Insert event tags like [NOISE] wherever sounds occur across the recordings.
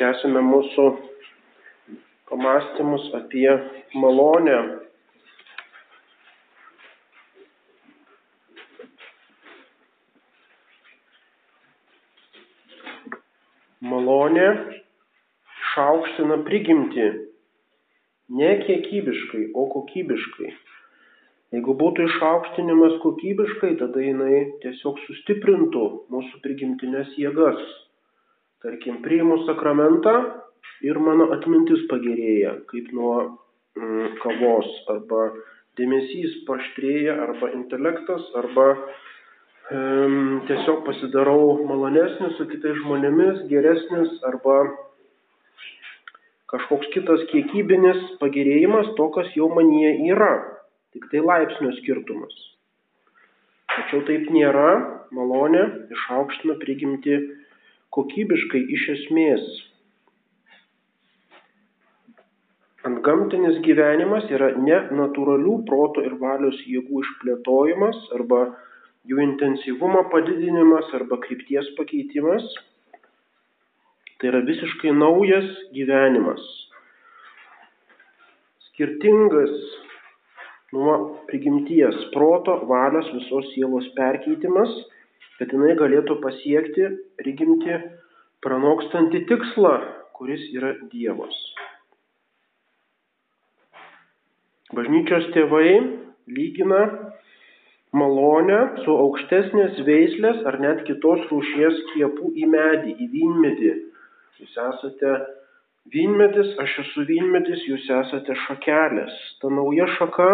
tęsime mūsų pamastymus apie malonę. Malonė šaukština prigimti ne kiekybiškai, o kokybiškai. Jeigu būtų išaukštinimas kokybiškai, tada jinai tiesiog sustiprintų mūsų prigimtinės jėgas. Tarkim, priimu sakramentą ir mano atmintis pagerėja, kaip nuo mm, kavos, arba dėmesys paštrėja, arba intelektas, arba um, tiesiog pasidarau malonesnis su kitais žmonėmis, geresnis, arba kažkoks kitas kiekybinis pagerėjimas to, kas jau manyje yra. Tik tai laipsnio skirtumas. Tačiau taip nėra, malonė išaukština prigimti kokybiškai iš esmės. Antgamtinis gyvenimas yra ne natūralių proto ir valios jėgų išplėtojimas arba jų intensyvumo padidinimas arba krypties pakeitimas. Tai yra visiškai naujas gyvenimas. Skirtingas nuo prigimties proto, valios, visos sielos perkeitimas, kad jinai galėtų pasiekti prigimti pranokstantį tikslą, kuris yra Dievas. Bažnyčios tėvai lygina malonę su aukštesnės veislės ar net kitos rūšies skiepų į medį, į vynmedį. Jūs esate Vynmedis, aš esu vynmedis, jūs esate šakelės. Ta nauja šaka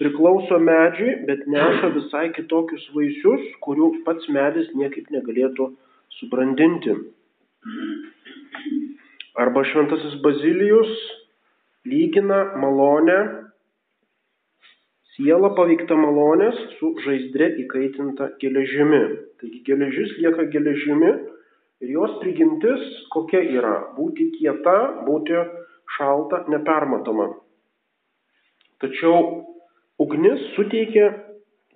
priklauso medžiui, bet neša visai kitokius vaisius, kurių pats medis niekaip negalėtų subrandinti. Arba šventasis Bazilijus lygina malonę, siela paveikta malonės su žaizdre įkaitinta geležimi. Taigi geležis lieka geležimi, Ir jos prigimtis kokia yra? Būti kieta, būti šalta, nepermatoma. Tačiau ugnis suteikia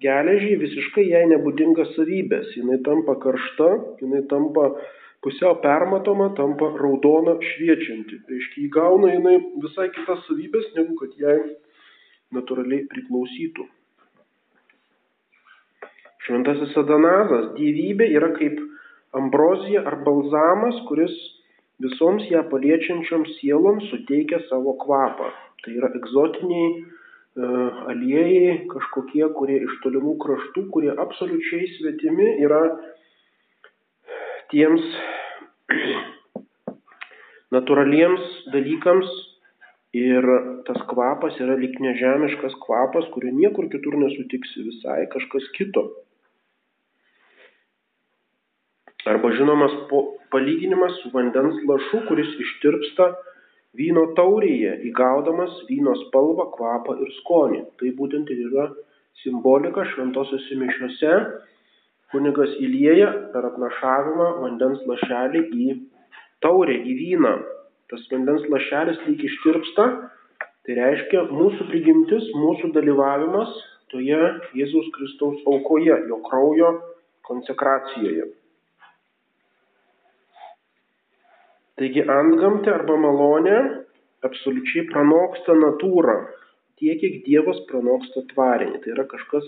geležiai visiškai jai nebūdingas savybės. Jis tampa karšta, jinai tampa pusiau permatoma, tampa raudona šviečianti. Reiškia, įgauna jinai visai kitas savybės, negu kad jai natūraliai priklausytų. Šventasis Adanazas, gyvybė yra kaip ambrozija ar balzamas, kuris visoms ją paliečiančioms sieloms suteikia savo kvapą. Tai yra egzotiniai aliejai, kažkokie, kurie iš tolimų kraštų, kurie absoliučiai svetimi yra tiems [CLEARS THROAT] natūraliems dalykams ir tas kvapas yra lik nežemiškas kvapas, kurio niekur kitur nesutiksi, visai kažkas kito. Arba žinomas palyginimas su vandens lašu, kuris ištirpsta vyno taurėje, įgaudamas vyno spalvą, kvapą ir skonį. Tai būtent ir yra simbolika šventosiuose mišiuose. Kunigas įlieja per atnašavimą vandens lašelį į taurę, į vyną. Tas vandens lašelis lyg ištirpsta, tai reiškia mūsų prigimtis, mūsų dalyvavimas toje Jėzaus Kristaus aukoje, jo kraujo konsekracijoje. Taigi antgamtė arba malonė absoliučiai pranoksta natūrą, tiek kiek Dievas pranoksta tvarinį. Tai yra kažkas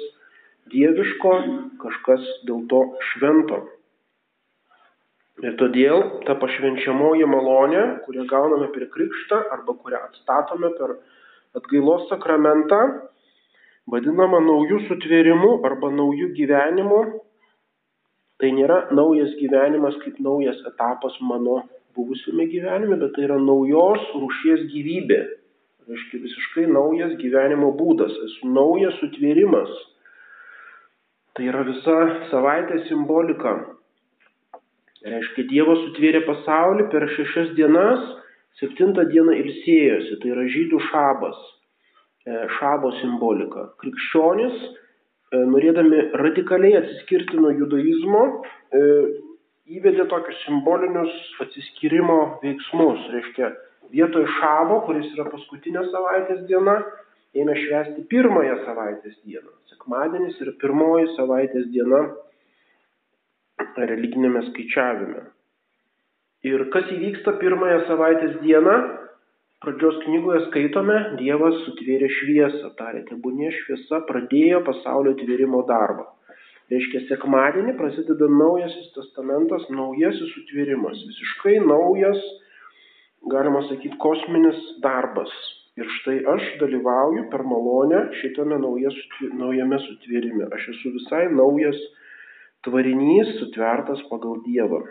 dieviško, kažkas dėl to švento. Ir todėl ta pašvenčiamoji malonė, kurią gauname per krikštą arba kurią atstatome per atgailos sakramentą, vadinama naujų sutvėrimų arba naujų gyvenimų. Tai nėra naujas gyvenimas kaip naujas etapas mano buvusiame gyvenime, bet tai yra naujos rūšies gyvybė. Reiškia visiškai naujas gyvenimo būdas, esu naujas sutvėrimas. Tai yra visa savaitė simbolika. Reiškia, Dievas sutvėrė pasaulį per šešias dienas, septintą dieną ilsėjosi, tai yra žydų šabas, e, šabo simbolika. Krikščionis, e, norėdami radikaliai atsiskirti nuo judaizmo, e, įvedė tokius simbolinius atsiskyrimo veiksmus. Reiškia, vietoj šabo, kuris yra paskutinė savaitės diena, ėmė švęsti pirmąją savaitės dieną. Sekmadienis yra pirmoji savaitės diena religinėme skaičiavime. Ir kas įvyksta pirmąją savaitės dieną, pradžios knygoje skaitome, Dievas sutvėrė šviesą, tarė, tebūnė šviesa pradėjo pasaulio tvėrimo darbą. Reiškia, sekmadienį prasideda naujasis testamentas, naujasis sutvėrimas, visiškai naujas, galima sakyti, kosminis darbas. Ir štai aš dalyvauju per malonę šitame naujas, naujame sutvėrime. Aš esu visai naujas tvarinys sutvertas pagal Dievą.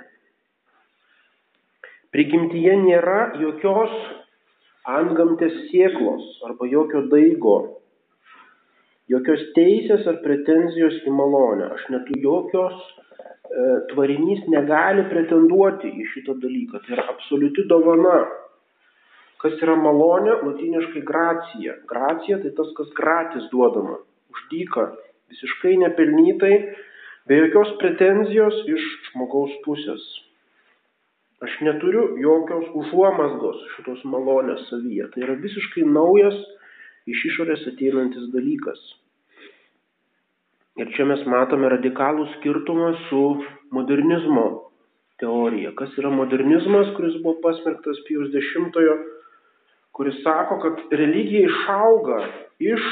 Prigimtyje nėra jokios antgamtės sieklos arba jokio daigo, jokios teisės ar pretenzijos į malonę. Aš netu jokios e, tvarinys negali pretenduoti į šitą dalyką. Tai yra absoliuti dovana. Kas yra malonė, latiniškai gracija. Gracija tai tas, kas gratis duodama, uždyka, visiškai nepelnytai, be jokios pretenzijos iš žmogaus pusės. Aš neturiu jokios užuomasgos šitos malonės savyje. Tai yra visiškai naujas iš išorės ateinantis dalykas. Ir čia mes matome radikalų skirtumą su modernizmo teorija. Kas yra modernizmas, kuris buvo pasmerktas Pijus X, kuris sako, kad religija išauga iš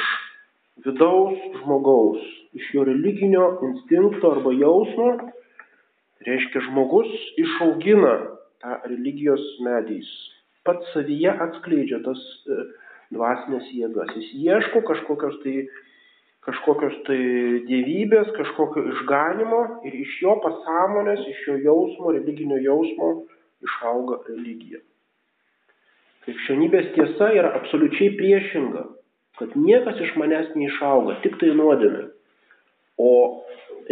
vidaus žmogaus, iš jo religinio instinkto arba jausmo. Reiškia, žmogus išaugina tą religijos medį. Jis pats savyje atskleidžia tas e, dvasinės jėgas. Jis ieško kažkokios tai, kažkokios tai dievybės, kažkokio išganimo ir iš jo pasąmonės, iš jo jausmo, religinio jausmo išauga religija. Krikščionybės tiesa yra absoliučiai priešinga, kad niekas iš manęs neišauga, tik tai nuodėmė. O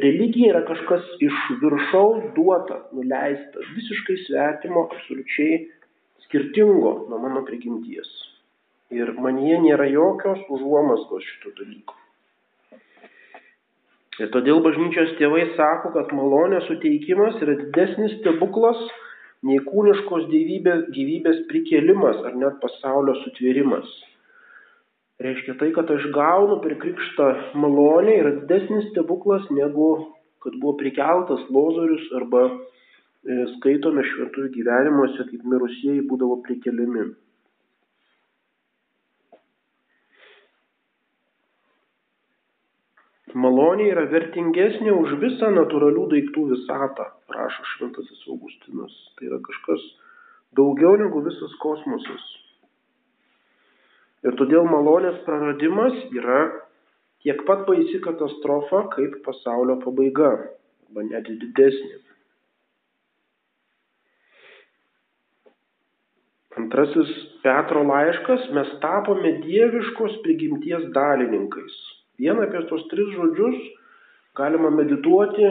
religija yra kažkas iš viršaus duota, nuleista, visiškai svetimo, absoliučiai skirtingo nuo mano prigimties. Ir manyje nėra jokios užuomasgos šito dalyko. Ir todėl bažnyčios tėvai sako, kad malonės suteikimas yra didesnis stebuklas nei kūniškos gyvybės, gyvybės prikėlimas ar net pasaulio sutvėrimas. Reiškia tai, kad aš gaunu per krikštą malonę yra didesnis stebuklas negu kad buvo prikeltas lozorius arba e, skaitome šventųjų gyvenimuose, kaip mirusieji būdavo prikeliami. Malonė yra vertingesnė už visą natūralių daiktų visatą, rašo šventasis Augustinas. Tai yra kažkas daugiau negu visas kosmosas. Ir todėl malonės praradimas yra tiek pat baisi katastrofa, kaip pasaulio pabaiga, arba net didesnė. Antrasis Petro laiškas, mes tapome dieviškos prigimties dalininkais. Vieną apie tos tris žodžius galima medituoti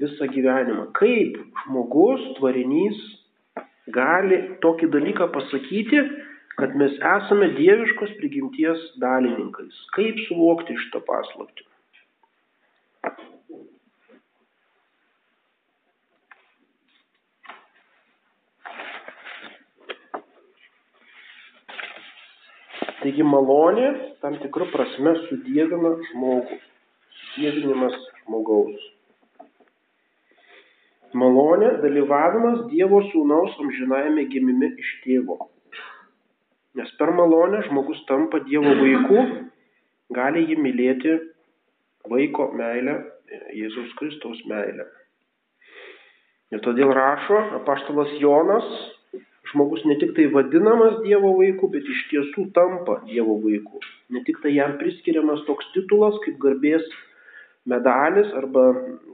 visą gyvenimą. Kaip žmogus, tvarinys gali tokį dalyką pasakyti, kad mes esame dieviškos prigimties dalininkais. Kaip suvokti šitą paslaptį? Taigi malonė tam tikrų prasme sudėvina žmogų. Sudėvinimas žmogaus. Malonė dalyvavimas Dievo sūnaus amžinajame gimime iš tėvo. Nes per malonę žmogus tampa Dievo vaiku, gali jį mylėti vaiko meilę, Jėzaus Kristaus meilę. Ir todėl rašo apaštalas Jonas, žmogus ne tik tai vadinamas Dievo vaiku, bet iš tiesų tampa Dievo vaiku. Ne tik tai jam priskiriamas toks titulas kaip garbės medalis arba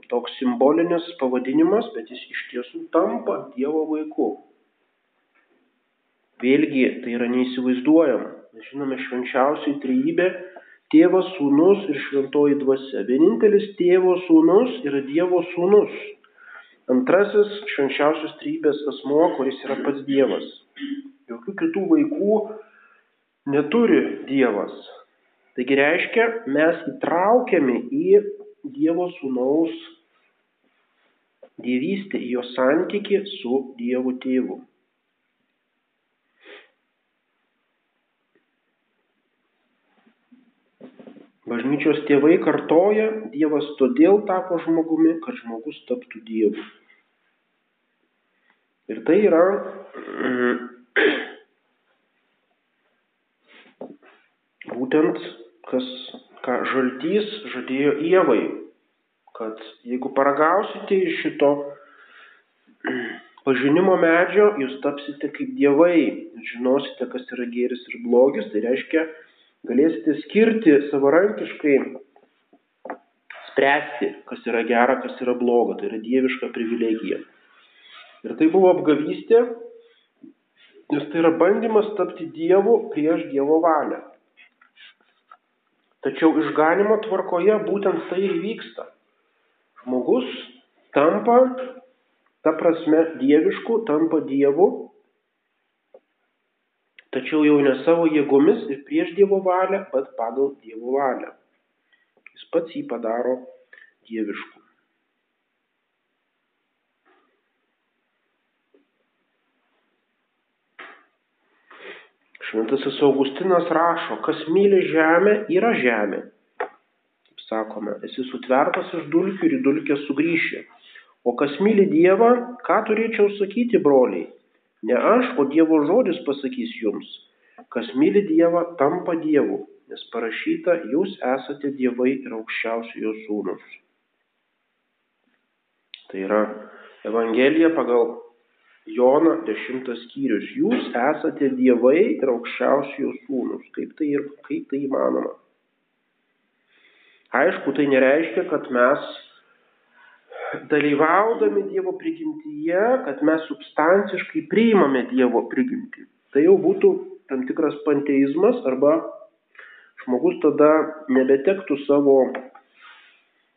toks simbolinis pavadinimas, bet jis iš tiesų tampa Dievo vaiku. Vėlgi tai yra neįsivaizduojama. Mes žinome švenčiausiai trejybė - tėvas, sūnus ir šventoji dvasia. Vienintelis tėvo sūnus yra Dievo sūnus. Antrasis švenčiausios trejybės asmo, kuris yra pats Dievas. Jokių kitų vaikų neturi Dievas. Taigi reiškia, mes įtraukiami į Dievo sūnaus dievystę, į jo santyki su Dievu tėvu. Bažnyčios tėvai kartoja, Dievas todėl tapo žmogumi, kad žmogus taptų Dievu. Ir tai yra [CLEARS THROAT] būtent, kas, ką žaltys žadėjo Ievai, kad jeigu paragausite iš šito [CLEARS THROAT] pažinimo medžio, jūs tapsite kaip dievai, žinosite, kas yra gėris ir blogis, tai reiškia, galėsite skirti savarankiškai, spręsti, kas yra gera, kas yra bloga, tai yra dieviška privilegija. Ir tai buvo apgavystė, nes tai yra bandymas tapti Dievu prieš Dievo valią. Tačiau išganimo tvarkoje būtent tai ir vyksta. Žmogus tampa, ta prasme, dievišku, tampa Dievu, tačiau jau ne savo jėgomis ir prieš Dievo valią, bet pagal Dievo valią. Jis pats jį padaro dievišku. Šventasis Augustinas rašo, kas myli žemę, yra žemė. Kaip sakome, esi sutvertas iš dulkių ir į dulkę sugrįši. O kas myli Dievą, ką turėčiau sakyti, broliai? Ne aš, o Dievo žodis pasakys jums. Kas myli Dievą, tampa Dievu, nes parašyta, jūs esate Dievai ir aukščiausiojo sūnus. Tai yra Evangelija pagal Jono 10 skyrius. Jūs esate dievai ir aukščiausios sūnus. Kaip tai, ir, kaip tai įmanoma? Aišku, tai nereiškia, kad mes dalyvaudami Dievo prigimtyje, kad mes substanciškai priimame Dievo prigimtį. Tai jau būtų tam tikras panteizmas arba žmogus tada nebetektų savo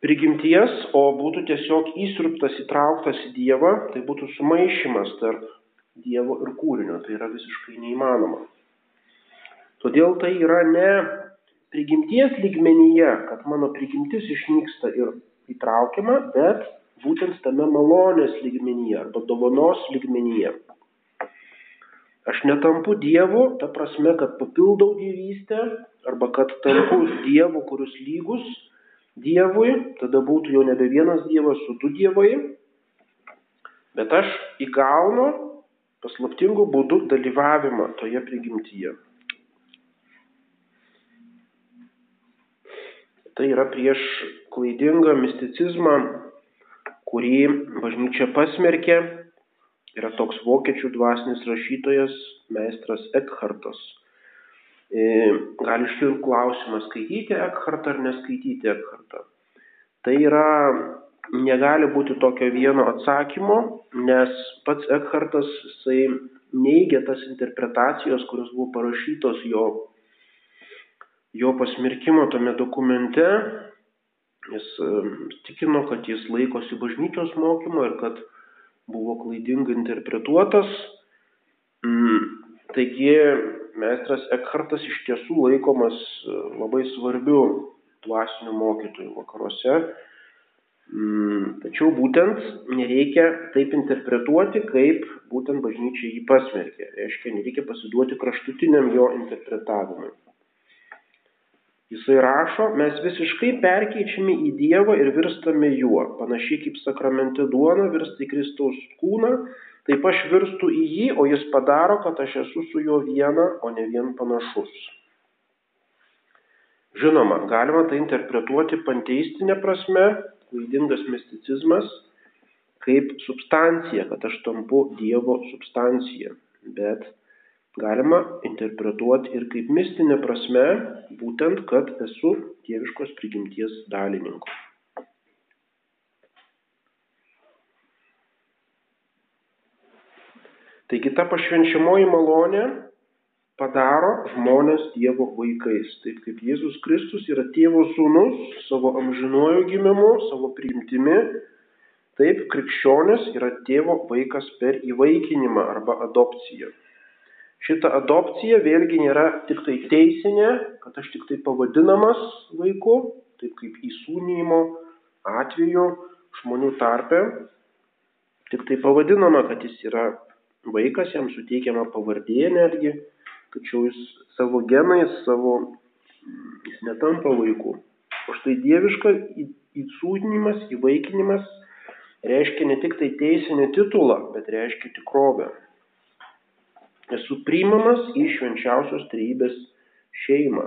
prigimties, o būtų tiesiog įsirptas, įtrauktas į Dievą, tai būtų sumaišymas tarp Dievo ir kūrinio. Tai yra visiškai neįmanoma. Todėl tai yra ne prigimties lygmenyje, kad mano prigimtis išnyksta ir įtraukiama, bet būtent tame malonės lygmenyje arba dovanos lygmenyje. Aš netampu Dievu, ta prasme, kad papildau dievystę arba kad tampu Dievu, kuris lygus Dievui, tada būtų jau nebe vienas Dievas, o du Dievai. Bet aš įgaunu paslaptingų būdų dalyvavimą toje prigimtyje. Tai yra prieš klaidingą misticizmą, kurį bažnyčia pasmerkė. Yra toks vokiečių dvasinis rašytojas, meistras Ekhartas. E, gali iškilti klausimas, skaityti Ekhartą ar neskaityti Ekhartą. Tai yra, negali būti tokio vieno atsakymo, nes pats Ekhartas, jisai neigia tas interpretacijos, kurios buvo parašytos jo, jo pasmirkimo tame dokumente. Jis tikino, kad jis laikosi bažnyčios mokymo ir kad buvo klaidingai interpretuotas. Mm, taigi meistras Ekhartas iš tiesų laikomas e, labai svarbiu dvasiniu mokytoju vakaruose. Mm, tačiau būtent nereikia taip interpretuoti, kaip būtent bažnyčia jį pasmerkė. Reiškia, nereikia pasiduoti kraštutiniam jo interpretavimui. Jisai rašo, mes visiškai perkeičiami į Dievą ir virstame juo, panašiai kaip sakramente duona virsta į Kristaus kūną, taip aš virstu į jį, o jis padaro, kad aš esu su juo viena, o ne vien panašus. Žinoma, galima tai interpretuoti panteistinė prasme, klaidingas misticizmas, kaip substancija, kad aš tampu Dievo substancija. Bet galima interpretuoti ir kaip mistinė prasme, būtent, kad esu dieviškos prigimties dalininku. Taigi ta pašvenčiamoji malonė padaro žmonės Dievo vaikais. Taip kaip Jėzus Kristus yra tėvo sūnus savo amžinuoju gimimu, savo priimtimi, taip krikščionis yra tėvo vaikas per įvaikinimą arba adopciją. Šita adopcija vėlgi nėra tik tai teisinė, kad aš tik tai pavadinamas vaiku, taip kaip įsūnymo atveju žmonių tarpe, tik tai pavadinama, kad jis yra vaikas, jam suteikiama pavardė netgi, tačiau jis savo genais, savo, jis netampa vaiku. O štai dieviška įsūdinimas, įvaikinimas reiškia ne tik tai teisinį titulą, bet reiškia tikrovę. Esu priimamas į švenčiausios trejybės šeimą.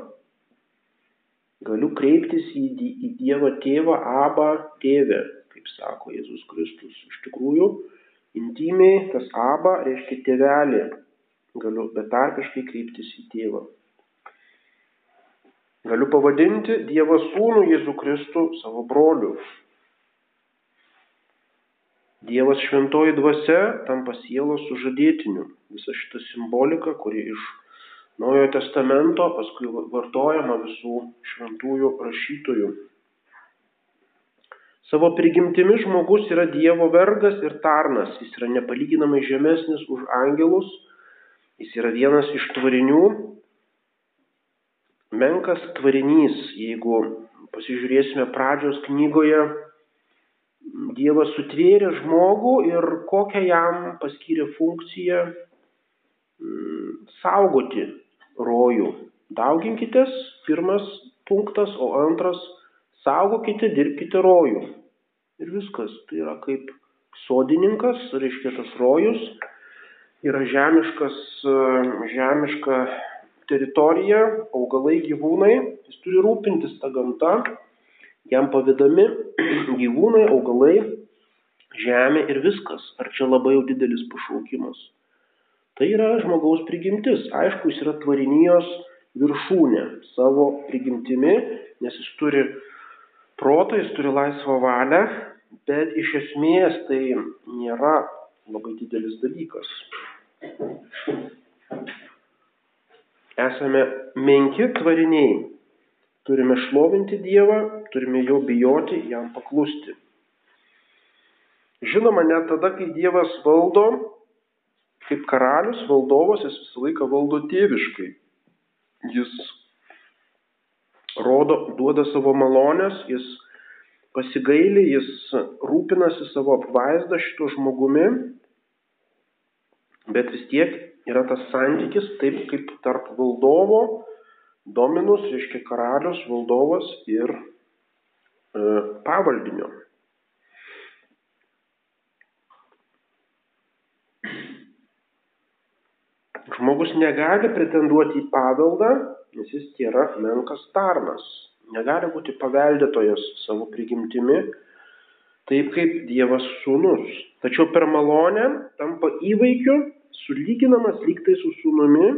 Galiu kreiptis į, į Dievą tėvą, abą tėvę, kaip sako Jėzus Kristus. Iš tikrųjų, intimiai tas abą reiškia tėvelį. Galiu betarpiškai kreiptis į tėvą. Galiu pavadinti Dievo sūnų Jėzų Kristų savo broliu. Dievas šventoji dvasia tampa sielos sužadėtiniu. Visa šita simbolika, kuri iš Naujojo testamento, paskui vartojama visų šventųjų rašytojų. Savo prigimtimi žmogus yra Dievo vergas ir tarnas, jis yra nepalyginamai žemesnis už angelus, jis yra vienas iš tvarinių, menkas tvarinys, jeigu pasižiūrėsime pradžios knygoje, Dievas sutvėrė žmogų ir kokią jam paskyrė funkciją mm, saugoti rojų. Dauginkitės, pirmas punktas, o antras - saugokite, dirbkite rojų. Ir viskas. Tai yra kaip sodininkas, reiškia tas rojus, yra žemiškas, žemiška teritorija, augalai, gyvūnai, jis turi rūpintis tą gamtą, jam pavydami [CLEARS THROAT] gyvūnai, augalai, žemė ir viskas. Ar čia labai jau didelis pašaukimas? Tai yra žmogaus prigimtis. Aišku, jis yra tvarinijos viršūnė savo prigimtimi, nes jis turi protą, jis turi laisvą valią, bet iš esmės tai nėra labai didelis dalykas. Esame menki tvariniai. Turime šlovinti Dievą, turime jo bijoti, jam paklusti. Žinoma, net tada, kai Dievas valdo, kaip karalius, valdovas, jis visą laiką valdo tėviškai. Jis rodo, duoda savo malonės, jis pasigailį, jis rūpinasi savo apvaizdą šito žmogumi, bet vis tiek yra tas santykis taip kaip tarp valdovo, dominus, reiškia karalius, valdovas ir e, pavaldinio. Žmogus negali pretenduoti į paveldą, nes jis yra menkas tarnas. Negali būti paveldėtojas savo prigimtimi, taip kaip Dievas sūnus. Tačiau per malonę tampa įvaikiu, sulyginamas lygtai su sūnumi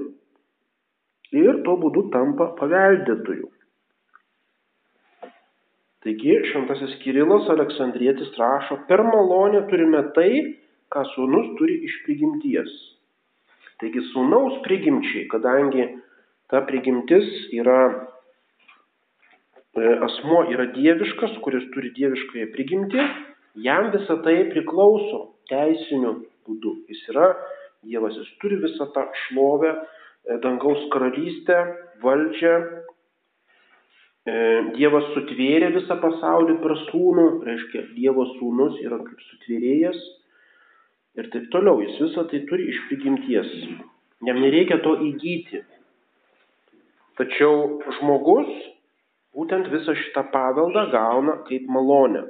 ir tuo būdu tampa paveldėtoju. Taigi šventasis Kirilas Aleksandrietis rašo, per malonę turime tai, ką sūnus turi iš prigimties. Taigi sūnaus prigimčiai, kadangi ta prigimtis yra, e, asmo yra dieviškas, kuris turi dieviškąją prigimtį, jam visa tai priklauso teisiniu būdu. Jis yra Dievas, jis turi visą tą šlovę, dangaus karalystę, valdžią. E, Dievas sutvėrė visą pasaulį per sūnų, reiškia, Dievo sūnus yra kaip sutvėrėjas ir taip toliau. Jis visą tai turi iš prigimties. Jam nereikia to įgyti. Tačiau žmogus būtent visą šitą paveldą gauna kaip malonę.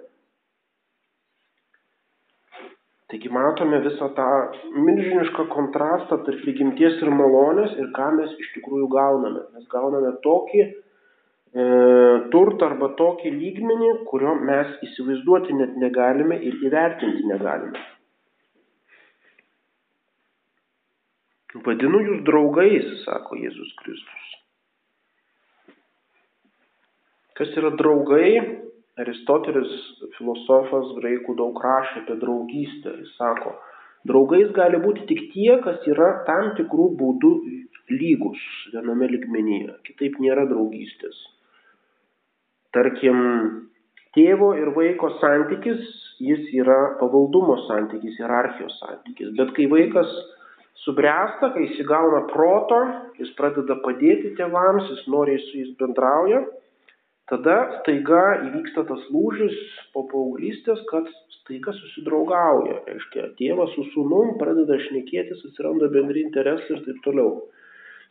Taigi matome visą tą milžinišką kontrastą tarp prigimties ir malonės ir ką mes iš tikrųjų gauname. Mes gauname tokį e, turtą arba tokį lygmenį, kurio mes įsivaizduoti net negalime ir įvertinti negalime. Vadinu jūs draugais, sako Jėzus Kristus. Kas yra draugai? Aristotelis, filosofas graikų daug rašė apie draugystę. Jis sako, draugais gali būti tik tie, kas yra tam tikrų būdų lygus viename ligmenyje. Kitaip nėra draugystės. Tarkim, tėvo ir vaiko santykis, jis yra pavaldumo santykis, hierarchijos santykis. Bet kai vaikas subręsta, kai jis įgauna proto, jis pradeda padėti tėvams, jis noriai su jais bendrauja, tada staiga įvyksta tas lūžis po paauglystės, kad staiga susidraugauja. Reiškia, tėvas su sunum pradeda šnekėtis, atsiranda bendri interesai ir taip toliau.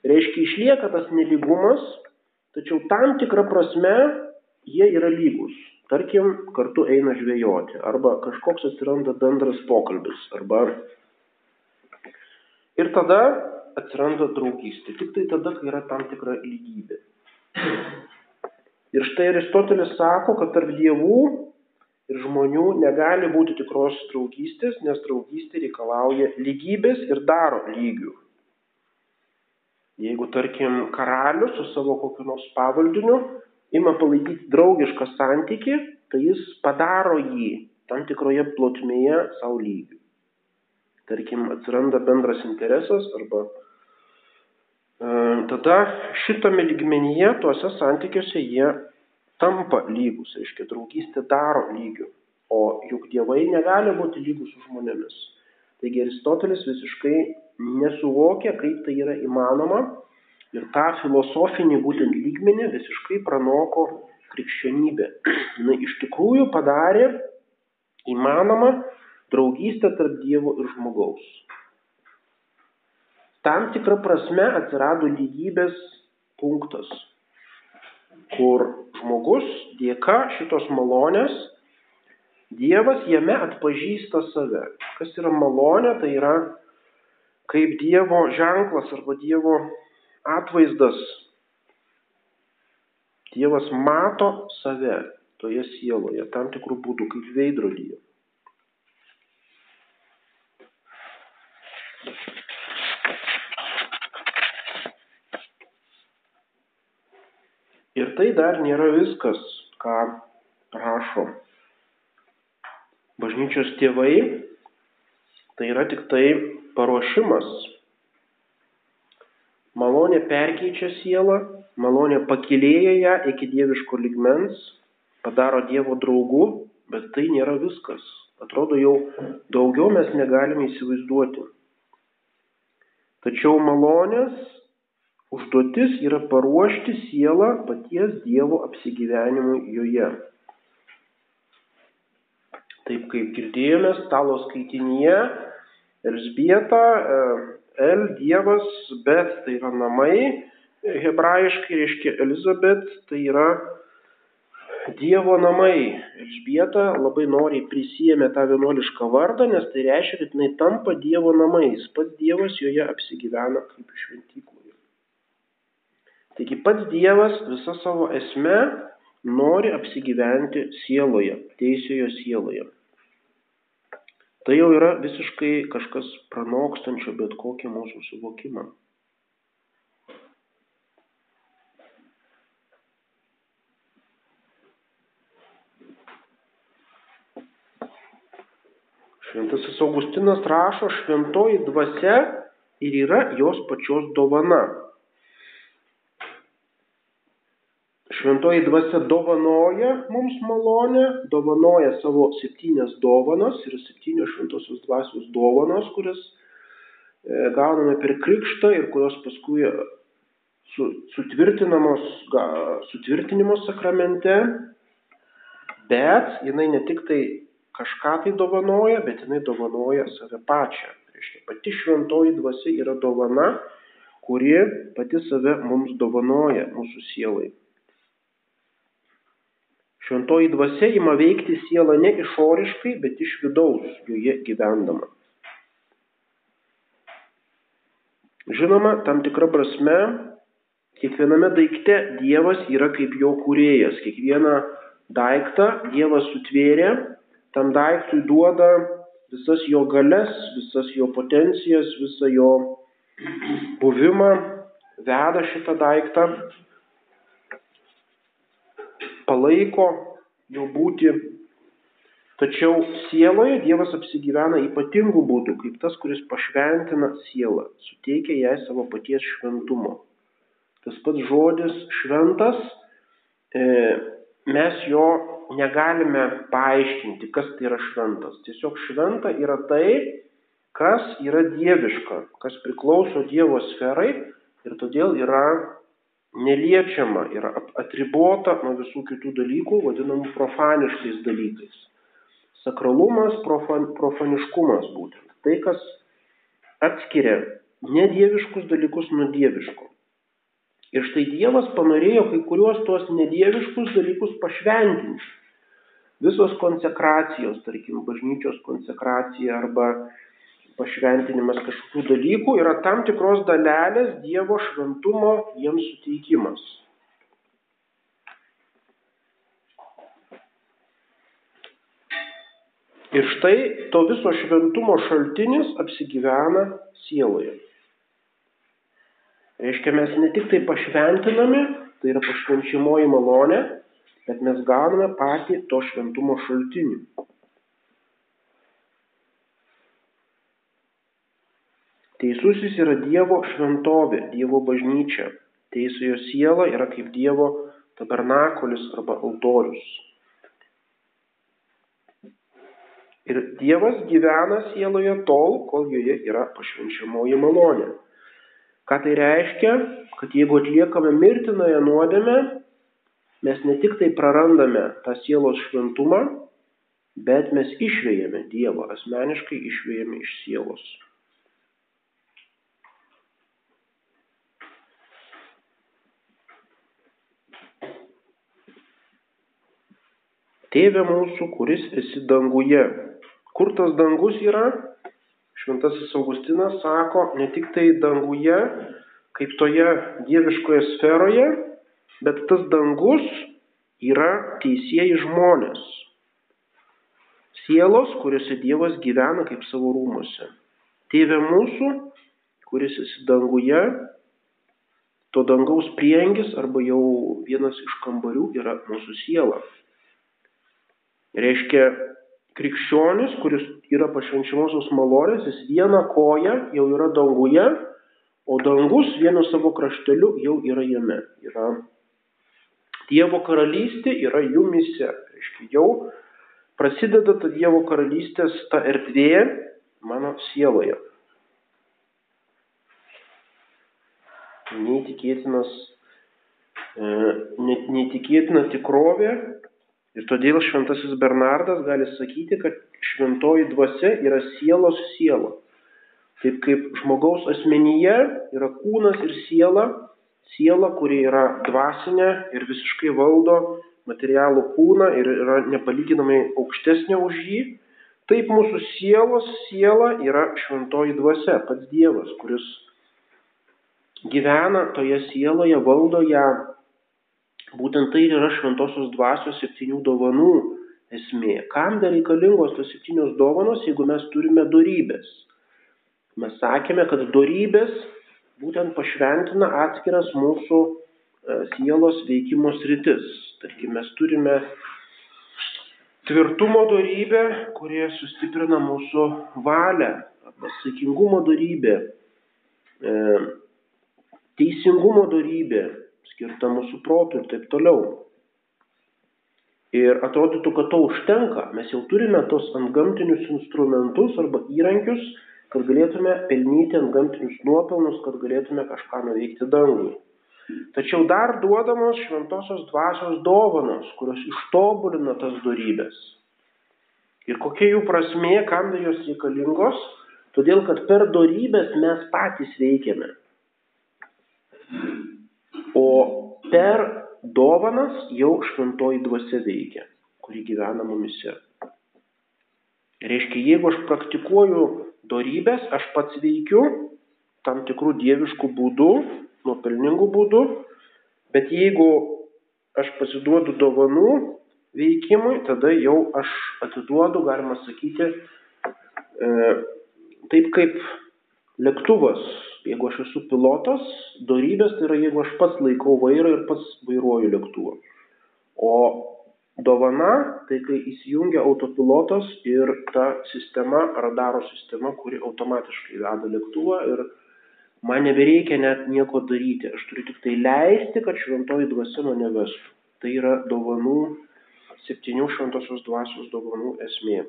Reiškia, išlieka tas neligumas, tačiau tam tikrą prasme jie yra lygus. Tarkim, kartu eina žvejoti, arba kažkoks atsiranda bendras pokalbis, arba ir tada atsiranda draugystė. Tik tai tada, kai yra tam tikra lygybė. Ir štai Aristotelis sako, kad tarp dievų ir žmonių negali būti tikros draugystės, nes draugystė reikalauja lygybės ir daro lygių. Jeigu, tarkim, karalius su savo kokiu nors pavaldiniu ima palaikyti draugišką santyki, tai jis padaro jį tam tikroje plotmėje savo lygių. Tarkim, atsiranda bendras interesas arba tada šitame lygmenyje, tuose santykiuose jie tampa lygus, reiškia, draugystė daro lygių, o juk dievai negali būti lygus su žmonėmis. Taigi Aristotelis visiškai nesuvokia, kaip tai yra įmanoma ir tą filosofinį būtent lygmenį visiškai pranoko krikščionybė. [CLEARS THROAT] Jis iš tikrųjų padarė įmanoma draugystę tarp Dievo ir žmogaus. Tam tikrą prasme atsirado lygybės punktas, kur žmogus dėka šitos malonės Dievas jame atpažįsta save. Kas yra malonė, tai yra kaip Dievo ženklas arba Dievo atvaizdas. Dievas mato save toje sieloje, tam tikrų būdų kaip veidrodyje. Ir tai dar nėra viskas, ką rašo bažnyčios tėvai. Tai yra tik tai paruošimas Malonė perkeičia sielą, malonė pakilėja ją iki dieviško ligmens, padaro Dievo draugu, bet tai nėra viskas. Atrodo, jau daugiau mes negalime įsivaizduoti. Tačiau malonės užduotis yra paruošti sielą paties Dievo apsigyvenimui joje. Taip kaip girdėjome stalo skaitinyje, Elsbieta El Dievas, bet tai yra namai, hebrajiškai reiškia Elizabet, tai yra Dievo namai. Elžbieta labai noriai prisijėmė tą vienuolišką vardą, nes tai reiškia, kad jinai tampa Dievo namais. Pats Dievas joje apsigyvena kaip šventykloje. Taigi pats Dievas visą savo esmę nori apsigyventi sieloje, teisėjo sieloje. Tai jau yra visiškai kažkas pranokstančio bet kokį mūsų suvokimą. Šventasis Augustinas rašo, šventoji dvasia ir yra jos pačios dovana. Šventoji dvasia dovanoja mums malonę, dovanoja savo septynias dovanas ir septynios šventosios dvasios dovanos, kurias e, gauname per krikštą ir kurios paskui su, sutvirtinamos, sutvirtinimo sakramente, bet jinai ne tik tai kažką tai dovanoja, bet jinai dovanoja save pačią. Reiškia, pati šventoji dvasia yra dovana, kuri pati save mums dovanoja mūsų sielai. Šventoji dvasia ima veikti sielą ne išoriškai, bet iš vidaus, joje gyvendama. Žinoma, tam tikra prasme, kiekviename daikte Dievas yra kaip jo kūrėjas. Kiekvieną daiktą Dievas sutvėrė, tam daiktui duoda visas jo galias, visas jo potencijas, visą jo buvimą, veda šitą daiktą palaiko jo būti. Tačiau sieloje Dievas apsigyvena ypatingų būdų, kaip tas, kuris pašventina sielą, suteikia jai savo paties šventumo. Tas pats žodis šventas, e, mes jo negalime paaiškinti, kas tai yra šventas. Tiesiog šventa yra tai, kas yra dieviška, kas priklauso Dievo sferai ir todėl yra neliečiama, yra atribota nuo visų kitų dalykų, vadinamų profaniškais dalykais. Sakralumas, profan, profaniškumas būtent. Tai, kas atskiria nedieviškus dalykus nuo dieviško. Ir štai Dievas panorėjo kai kuriuos tuos nedieviškus dalykus pašventinti. visos konsekracijos, tarkim, bažnyčios konsekracija arba pašventinimas kažkokių dalykų yra tam tikros dalelės Dievo šventumo jiems suteikimas. Ir štai to viso šventumo šaltinis apsigyvena sieloje. Reiškia, mes ne tik tai pašventinami, tai yra pašvenčiamoji malonė, bet mes gauname patį to šventumo šaltinį. Teisusis yra Dievo šventovė, Dievo bažnyčia. Teisojo siela yra kaip Dievo tabernakolis arba altorius. Ir Dievas gyvena sieloje tol, kol joje yra pašvenčiamoji malonė. Ką tai reiškia? Kad jeigu atliekame mirtinąją nuodėmę, mes ne tik tai prarandame tą sielos šventumą, bet mes išvėjame Dievą, asmeniškai išvėjame iš sielos. Tėve mūsų, kuris esi danguje. Kur tas dangus yra? Šventasis Augustinas sako, ne tik tai danguje, kaip toje dieviškoje sferoje, bet tas dangus yra teisėjai žmonės. Sielos, kuriuose Dievas gyvena kaip savo rūmose. Tėve mūsų, kuris esi danguje, to dangaus priengis arba jau vienas iš kambarių yra mūsų siela. Reiškia, krikščionis, kuris yra pašvenčiamosios malonės, jis vieną koją jau yra danguje, o dangus vienu savo krašteliu jau yra jame. Yra Dievo karalystė yra jumise. Reiškia, jau prasideda ta Dievo karalystės ta erdvė mano sieloje. Neįtikėtinas, e, neįtikėtina tikrovė, Ir todėl šventasis Bernardas gali sakyti, kad šventoji dvasia yra sielos siela. Taip kaip žmogaus asmenyje yra kūnas ir siela, siela, kuri yra dvasinė ir visiškai valdo materialų kūną ir yra nepalyginamai aukštesnė už jį, taip mūsų sielos siela yra šventoji dvasia, pats Dievas, kuris gyvena toje sieloje, valdo ją Būtent tai yra šventosios dvasios septynių dovanų esmė. Kam dar reikalingos tos septynios dovanos, jeigu mes turime darybės? Mes sakėme, kad darybės būtent pašventina atskiras mūsų e, sielos veikimo sritis. Tarkim, mes turime tvirtumo darybę, kurie sustiprina mūsų valią, arba saikingumo darybė, e, teisingumo darybė, skirta mūsų protui ir taip toliau. Ir atrodytų, kad to užtenka. Mes jau turime tos antgamtinius instrumentus arba įrankius, kad galėtume pelnyti antgamtinius nuopelnus, kad galėtume kažką nuveikti dangui. Tačiau dar duodamos šventosios dvasios dovanos, kurios ištobulina tas darybės. Ir kokia jų prasmė, kam jos reikalingos? Todėl, kad per darybės mes patys veikiame. O per dovanas jau šventoji dvasia veikia, kuri gyvena mumise. Reiškia, jeigu aš praktikuoju darybės, aš pats veikiu tam tikrų dieviškų būdų, nuopelningų būdų, bet jeigu aš pasiduodu dovanų veikimui, tada jau aš atiduodu, galima sakyti, e, taip kaip lėktuvas Jeigu aš esu pilotas, darybės tai yra jeigu aš pats laikau vairą ir pats vairuoju lėktuvą. O dovana tai kai įsijungia autopilotas ir ta sistema, radaro sistema, kuri automatiškai veda lėktuvą ir man nebereikia net nieko daryti. Aš turiu tik tai leisti, kad šventoji dvasia mane vestų. Tai yra dovanų, septynių šventosios dvasios dovanų esmė.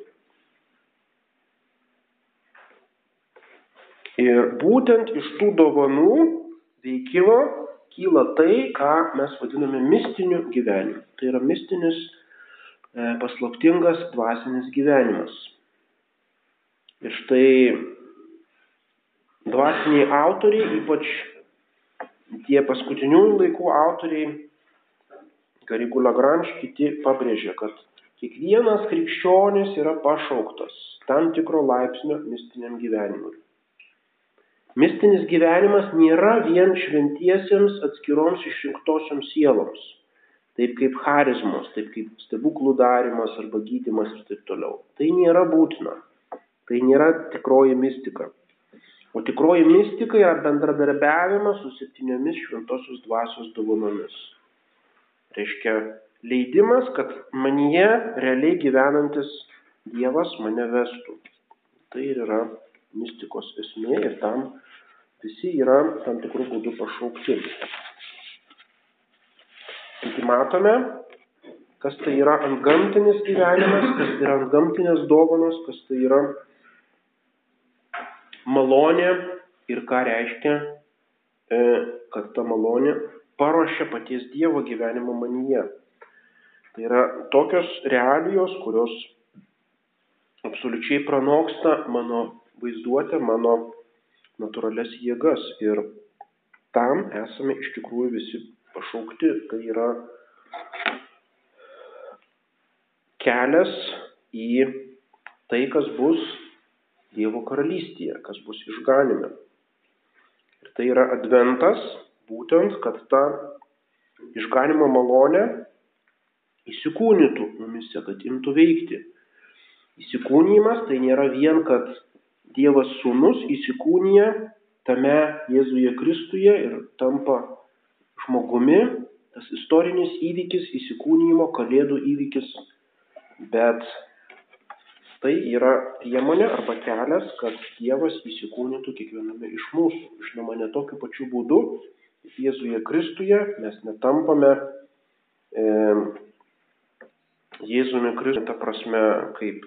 Ir būtent iš tų dovanų veikimo kyla tai, ką mes vadiname mistiniu gyvenimu. Tai yra mistinis, e, paslaptingas dvasinis gyvenimas. Ir štai dvasiniai autoriai, ypač tie paskutiniųjų laikų autoriai, Garigų Lagrange, kiti pabrėžia, kad Kiekvienas krikščionis yra pašauktas tam tikro laipsnio mistiniam gyvenimui. Mistinis gyvenimas nėra vien šventiesiems atskiroms išrinktosioms sieloms, taip kaip charizmos, taip kaip stebuklų darimas arba gydimas ir taip toliau. Tai nėra būtina. Tai nėra tikroji mistika. O tikroji mistika yra bendradarbiavimas su septyniomis šventosios dvasios dovanomis. Reiškia, leidimas, kad manyje realiai gyvenantis Dievas mane vestų. Tai ir yra mistikos esmė ir tam visi yra tam tikrų būdų pašaukti. Taigi matome, kas tai yra antgamtinis gyvenimas, kas tai yra antgamtinės dovanos, kas tai yra malonė ir ką reiškia, e, kad ta malonė paruošia paties Dievo gyvenimo manyje. Tai yra tokios realijos, kurios absoliučiai pranoksta mano vaizduotę, mano natūrales jėgas. Ir tam esame iš tikrųjų visi pašaukti. Tai yra kelias į tai, kas bus Dievo karalystėje, kas bus išganime. Ir tai yra adventas, būtent, kad ta išganimo malonė įsikūnytų mumise, kad imtų veikti. Įsikūnymas tai nėra vien, kad Dievas sūnus įsikūnyja tame Jėzuje Kristuje ir tampa žmogumi, tas istorinis įvykis, įsikūnymo, kalėdų įvykis, bet tai yra priemonė arba kelias, kad Dievas įsikūnytų kiekviename iš mūsų. Žinoma, ne tokiu pačiu būdu, Jėzuje Kristuje mes netampame e, Jėzumi Kristuje, ta prasme, kaip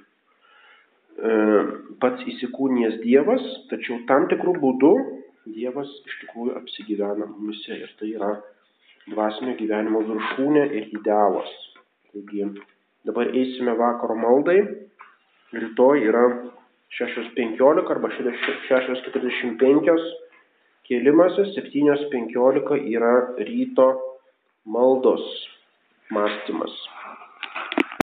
pats įsikūnijęs Dievas, tačiau tam tikrų būdų Dievas iš tikrųjų apsigyvena mumise ir tai yra dvasinio gyvenimo viršūnė ir idealas. Taigi dabar eisime vakaro maldai, rytoj yra 6.15 arba 6.45 kėlimasis, 7.15 yra ryto maldos mąstymas.